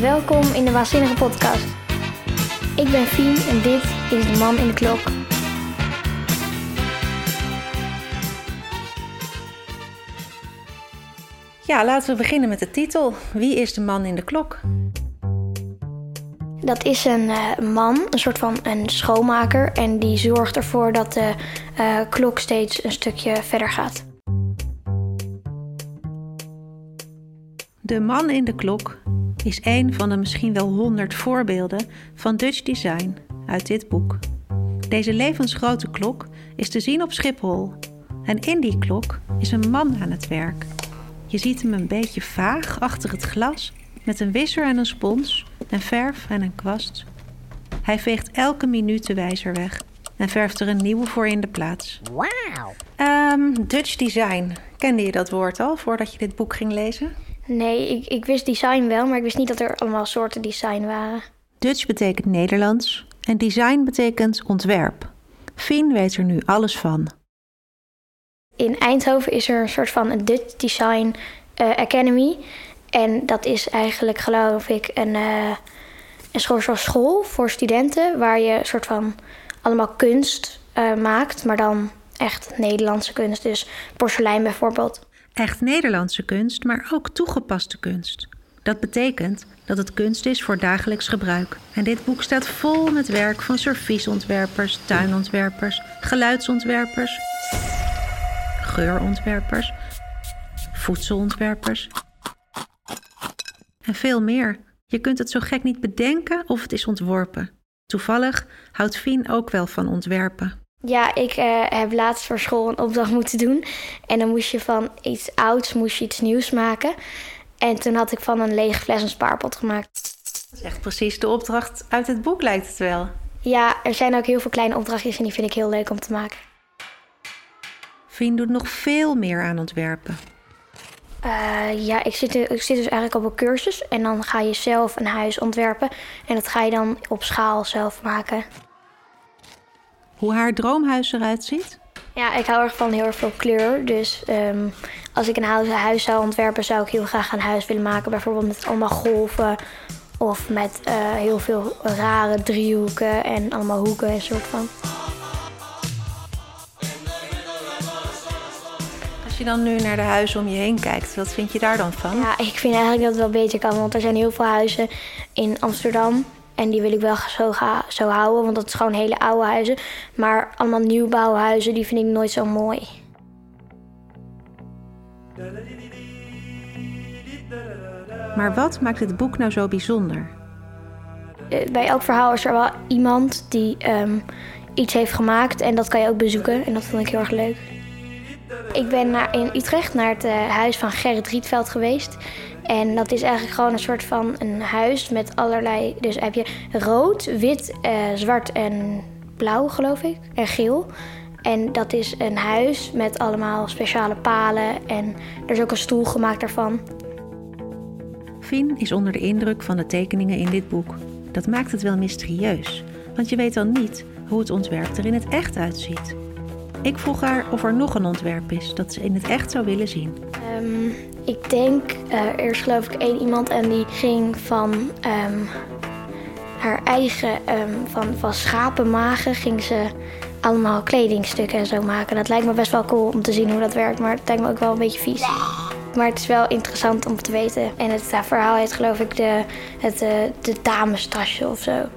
Welkom in de Waanzinnige Podcast. Ik ben Fien en dit is de man in de klok. Ja, laten we beginnen met de titel. Wie is de man in de klok? Dat is een eh, man, een soort van een schoonmaker. En die zorgt ervoor dat de eh, klok steeds een stukje verder gaat. De man in de klok is een van de misschien wel honderd voorbeelden van Dutch design uit dit boek. Deze levensgrote klok is te zien op Schiphol. En in die klok is een man aan het werk. Je ziet hem een beetje vaag achter het glas met een wisser en een spons, en verf en een kwast. Hij veegt elke minuut de wijzer weg en verft er een nieuwe voor in de plaats. Wauw. Ehm, Dutch design. Kende je dat woord al voordat je dit boek ging lezen? Nee, ik, ik wist design wel, maar ik wist niet dat er allemaal soorten design waren. Dutch betekent Nederlands en design betekent ontwerp. Fien weet er nu alles van. In Eindhoven is er een soort van een Dutch Design eh, Academy. En dat is eigenlijk, geloof ik, een, eh, een soort van school voor studenten. Waar je een soort van allemaal kunst eh, maakt, maar dan echt Nederlandse kunst. Dus porselein bijvoorbeeld. Echt Nederlandse kunst, maar ook toegepaste kunst. Dat betekent dat het kunst is voor dagelijks gebruik. En dit boek staat vol met werk van serviesontwerpers, tuinontwerpers, geluidsontwerpers, geurontwerpers, voedselontwerpers en veel meer. Je kunt het zo gek niet bedenken of het is ontworpen. Toevallig houdt Fien ook wel van ontwerpen. Ja, ik eh, heb laatst voor school een opdracht moeten doen. En dan moest je van iets ouds moest je iets nieuws maken. En toen had ik van een lege fles een spaarpot gemaakt. Dat is echt precies de opdracht uit het boek, lijkt het wel. Ja, er zijn ook heel veel kleine opdrachtjes en die vind ik heel leuk om te maken. Fien doet nog veel meer aan ontwerpen. Uh, ja, ik zit, ik zit dus eigenlijk op een cursus en dan ga je zelf een huis ontwerpen. En dat ga je dan op schaal zelf maken. Hoe haar droomhuis eruit ziet? Ja, ik hou erg van heel erg veel kleur. Dus um, als ik een huis, zou ontwerpen, zou ik heel graag een huis willen maken. Bijvoorbeeld met allemaal golven of met uh, heel veel rare driehoeken en allemaal hoeken en soort van. Als je dan nu naar de huizen om je heen kijkt, wat vind je daar dan van? Ja, ik vind eigenlijk dat het wel beter kan. Want er zijn heel veel huizen in Amsterdam. En die wil ik wel zo, zo houden, want dat is gewoon hele oude huizen. Maar allemaal nieuwbouwhuizen, die vind ik nooit zo mooi. Maar wat maakt het boek nou zo bijzonder? Eh, bij elk verhaal is er wel iemand die um, iets heeft gemaakt. En dat kan je ook bezoeken. En dat vond ik heel erg leuk. Ik ben naar, in Utrecht naar het uh, huis van Gerrit Rietveld geweest. En dat is eigenlijk gewoon een soort van een huis met allerlei... Dus heb je rood, wit, uh, zwart en blauw, geloof ik. En geel. En dat is een huis met allemaal speciale palen. En er is ook een stoel gemaakt daarvan. Fien is onder de indruk van de tekeningen in dit boek. Dat maakt het wel mysterieus. Want je weet dan niet hoe het ontwerp er in het echt uitziet. Ik vroeg haar of er nog een ontwerp is dat ze in het echt zou willen zien. Um, ik denk, er is geloof ik één iemand en die ging van um, haar eigen, um, van, van schapenmagen, ging ze allemaal kledingstukken en zo maken. Dat lijkt me best wel cool om te zien hoe dat werkt, maar het lijkt me ook wel een beetje vies. Maar het is wel interessant om te weten. En het verhaal heet geloof ik de, het, uh, de damestasje of zo.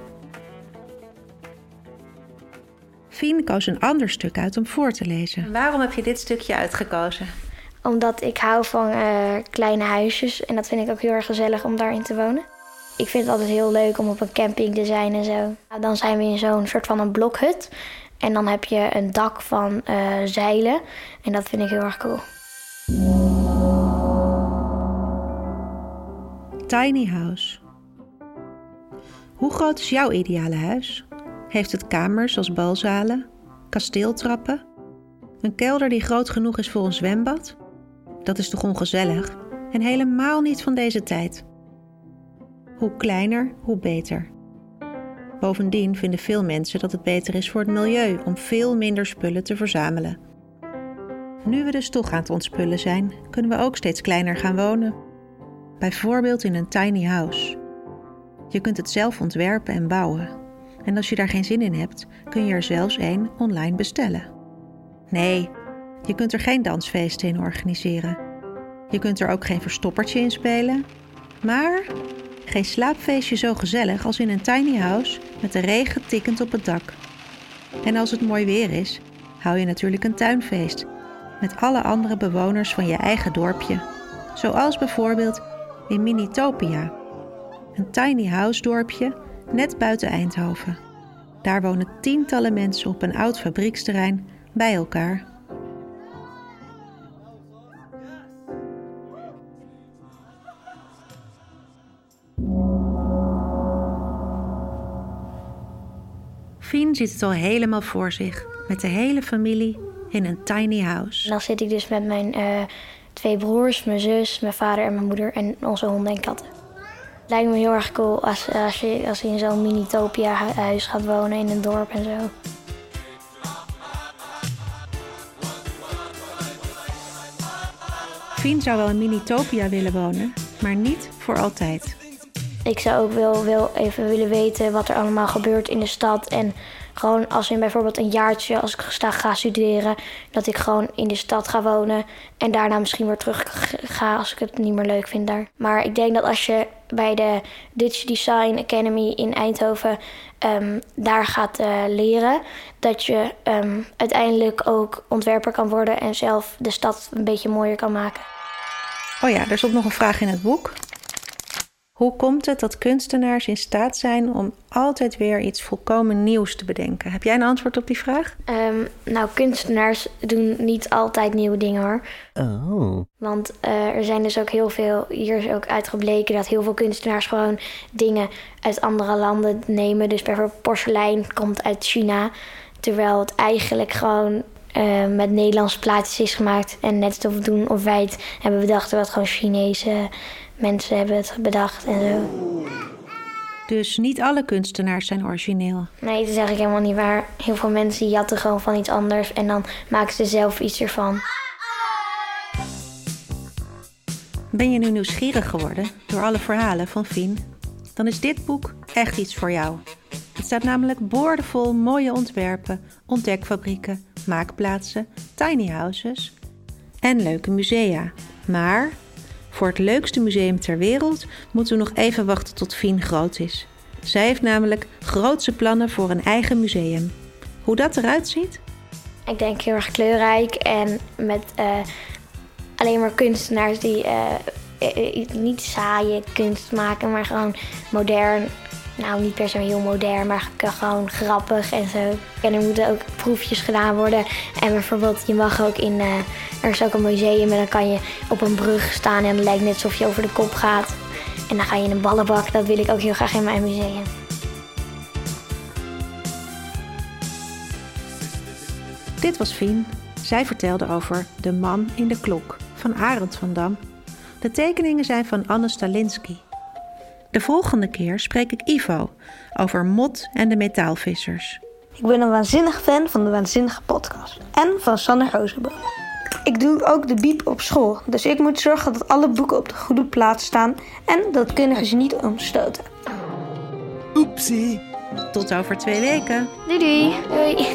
Fien koos een ander stuk uit om voor te lezen. Waarom heb je dit stukje uitgekozen? Omdat ik hou van uh, kleine huisjes en dat vind ik ook heel erg gezellig om daarin te wonen. Ik vind het altijd heel leuk om op een camping te zijn en zo. Dan zijn we in zo'n soort van een blokhut. En dan heb je een dak van uh, zeilen. En dat vind ik heel erg cool. Tiny house. Hoe groot is jouw ideale huis? Heeft het kamers als balzalen, kasteeltrappen, een kelder die groot genoeg is voor een zwembad? Dat is toch ongezellig en helemaal niet van deze tijd. Hoe kleiner, hoe beter. Bovendien vinden veel mensen dat het beter is voor het milieu om veel minder spullen te verzamelen. Nu we dus toch aan het ontspullen zijn, kunnen we ook steeds kleiner gaan wonen. Bijvoorbeeld in een tiny house. Je kunt het zelf ontwerpen en bouwen. En als je daar geen zin in hebt, kun je er zelfs één online bestellen. Nee, je kunt er geen dansfeesten in organiseren. Je kunt er ook geen verstoppertje in spelen. Maar geen slaapfeestje zo gezellig als in een tiny house met de regen tikkend op het dak. En als het mooi weer is, hou je natuurlijk een tuinfeest met alle andere bewoners van je eigen dorpje. Zoals bijvoorbeeld in Minitopia, een tiny house dorpje net buiten Eindhoven. Daar wonen tientallen mensen op een oud fabrieksterrein bij elkaar. Fien ziet het al helemaal voor zich, met de hele familie in een tiny house. Dan zit ik dus met mijn uh, twee broers, mijn zus, mijn vader en mijn moeder en onze honden en katten. Lijkt me heel erg cool als, als, je, als je in zo'n mini-topia-huis gaat wonen in een dorp en zo. Fien zou wel in Minitopia willen wonen, maar niet voor altijd. Ik zou ook wel, wel even willen weten wat er allemaal gebeurt in de stad. En gewoon als in bijvoorbeeld een jaartje, als ik sta, ga studeren, dat ik gewoon in de stad ga wonen. En daarna misschien weer terug ga als ik het niet meer leuk vind daar. Maar ik denk dat als je bij de Dutch Design Academy in Eindhoven um, daar gaat uh, leren, dat je um, uiteindelijk ook ontwerper kan worden en zelf de stad een beetje mooier kan maken. Oh ja, er stond nog een vraag in het boek. Hoe komt het dat kunstenaars in staat zijn om altijd weer iets volkomen nieuws te bedenken? Heb jij een antwoord op die vraag? Um, nou, kunstenaars doen niet altijd nieuwe dingen hoor. Oh. Want uh, er zijn dus ook heel veel, hier is ook uitgebleken dat heel veel kunstenaars gewoon dingen uit andere landen nemen. Dus bijvoorbeeld porselein komt uit China, terwijl het eigenlijk gewoon uh, met Nederlandse plaatjes is gemaakt. En net of doen of wij het hebben bedacht, wat gewoon Chinese mensen hebben het bedacht en zo. Dus niet alle kunstenaars zijn origineel? Nee, dat is eigenlijk helemaal niet waar. Heel veel mensen jatten gewoon van iets anders en dan maken ze zelf iets ervan. Ben je nu nieuwsgierig geworden door alle verhalen van Fien? Dan is dit boek echt iets voor jou. Het staat namelijk boordevol mooie ontwerpen, ontdekfabrieken, maakplaatsen, tiny houses en leuke musea. Maar voor het leukste museum ter wereld moeten we nog even wachten tot Fien groot is. Zij heeft namelijk grootse plannen voor een eigen museum. Hoe dat eruit ziet? Ik denk heel erg kleurrijk en met uh, alleen maar kunstenaars die uh, niet saaie kunst maken, maar gewoon modern nou niet per se heel modern, maar gewoon grappig en zo. En er moeten ook proefjes gedaan worden. En bijvoorbeeld, je mag ook in. Uh, er is ook een museum en dan kan je op een brug staan en het lijkt net alsof je over de kop gaat. En dan ga je in een ballenbak. Dat wil ik ook heel graag in mijn museum. Dit was Fien. Zij vertelde over De Man in de Klok van Arend van Dam. De tekeningen zijn van Anne Stalinski. De volgende keer spreek ik Ivo over Mot en de metaalvissers. Ik ben een waanzinnig fan van de Waanzinnige Podcast en van Sander Rozenboom. Ik doe ook de biep op school, dus ik moet zorgen dat alle boeken op de goede plaats staan en dat kunnen ze niet omstoten. Oepsie. Tot over twee weken. Doei doei. Doei.